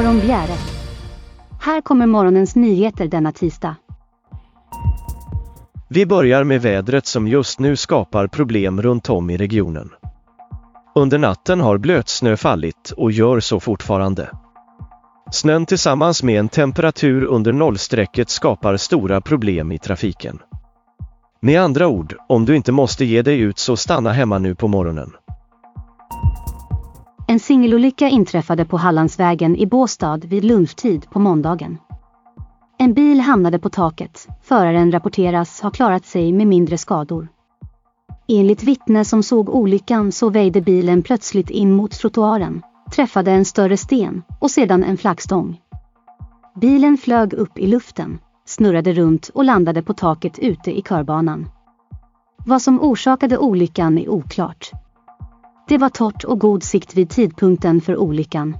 morgon Bjäre. Här kommer morgonens nyheter denna tisdag. Vi börjar med vädret som just nu skapar problem runt om i regionen. Under natten har blötsnö fallit och gör så fortfarande. Snön tillsammans med en temperatur under nollstrecket skapar stora problem i trafiken. Med andra ord, om du inte måste ge dig ut så stanna hemma nu på morgonen. En singelolycka inträffade på Hallandsvägen i Båstad vid lunchtid på måndagen. En bil hamnade på taket. Föraren rapporteras ha klarat sig med mindre skador. Enligt vittne som såg olyckan så väjde bilen plötsligt in mot trottoaren, träffade en större sten och sedan en flaggstång. Bilen flög upp i luften, snurrade runt och landade på taket ute i körbanan. Vad som orsakade olyckan är oklart. Det var torrt och god sikt vid tidpunkten för olyckan.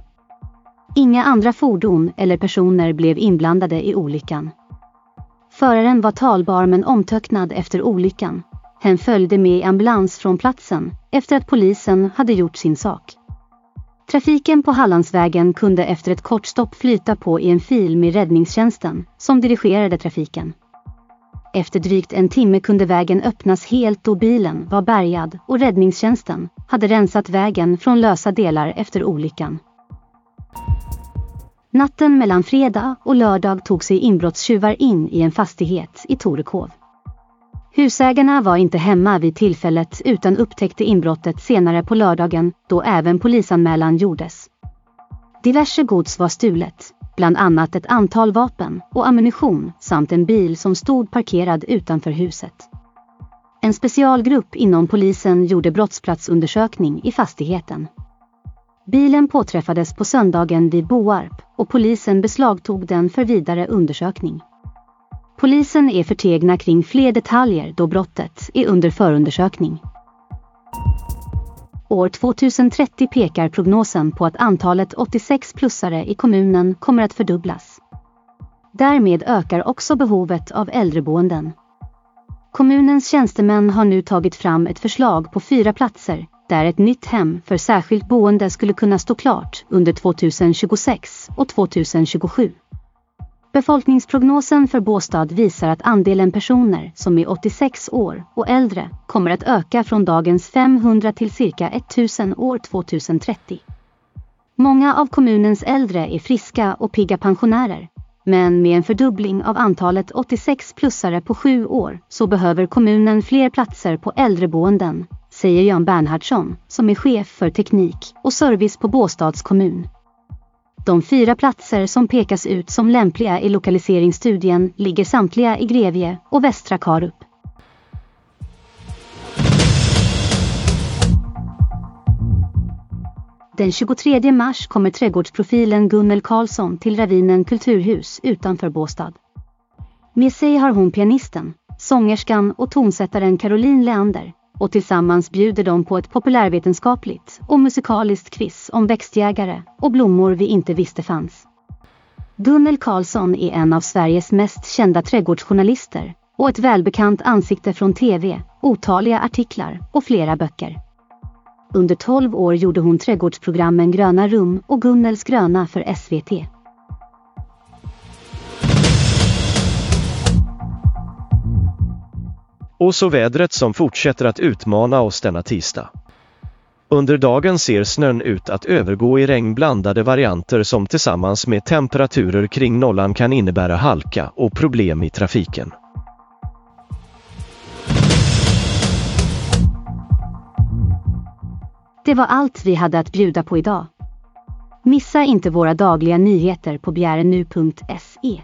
Inga andra fordon eller personer blev inblandade i olyckan. Föraren var talbar men omtöcknad efter olyckan. Hen följde med i ambulans från platsen efter att polisen hade gjort sin sak. Trafiken på Hallandsvägen kunde efter ett kort stopp flyta på i en fil med räddningstjänsten som dirigerade trafiken. Efter drygt en timme kunde vägen öppnas helt och bilen var bärgad och räddningstjänsten hade rensat vägen från lösa delar efter olyckan. Natten mellan fredag och lördag tog sig inbrottstjuvar in i en fastighet i Torekov. Husägarna var inte hemma vid tillfället utan upptäckte inbrottet senare på lördagen då även polisanmälan gjordes. Diverse gods var stulet, bland annat ett antal vapen och ammunition samt en bil som stod parkerad utanför huset. En specialgrupp inom polisen gjorde brottsplatsundersökning i fastigheten. Bilen påträffades på söndagen vid Boarp och polisen beslagtog den för vidare undersökning. Polisen är förtegna kring fler detaljer då brottet är under förundersökning. År 2030 pekar prognosen på att antalet 86-plussare i kommunen kommer att fördubblas. Därmed ökar också behovet av äldreboenden. Kommunens tjänstemän har nu tagit fram ett förslag på fyra platser där ett nytt hem för särskilt boende skulle kunna stå klart under 2026 och 2027. Befolkningsprognosen för Båstad visar att andelen personer som är 86 år och äldre kommer att öka från dagens 500 till cirka 1000 år 2030. Många av kommunens äldre är friska och pigga pensionärer. Men med en fördubbling av antalet 86-plussare på sju år så behöver kommunen fler platser på äldreboenden, säger Jan Bernhardsson, som är chef för teknik och service på Båstads kommun. De fyra platser som pekas ut som lämpliga i lokaliseringsstudien ligger samtliga i Grevie och Västra Karup. Den 23 mars kommer trädgårdsprofilen Gunnel Karlsson till Ravinen kulturhus utanför Båstad. Med sig har hon pianisten, sångerskan och tonsättaren Caroline Leander och tillsammans bjuder de på ett populärvetenskapligt och musikaliskt quiz om växtjägare och blommor vi inte visste fanns. Gunnel Karlsson är en av Sveriges mest kända trädgårdsjournalister och ett välbekant ansikte från TV, otaliga artiklar och flera böcker. Under 12 år gjorde hon trädgårdsprogrammen Gröna rum och Gunnels gröna för SVT. Och så vädret som fortsätter att utmana oss denna tisdag. Under dagen ser snön ut att övergå i regnblandade varianter som tillsammans med temperaturer kring nollan kan innebära halka och problem i trafiken. Det var allt vi hade att bjuda på idag. Missa inte våra dagliga nyheter på bjärenu.se.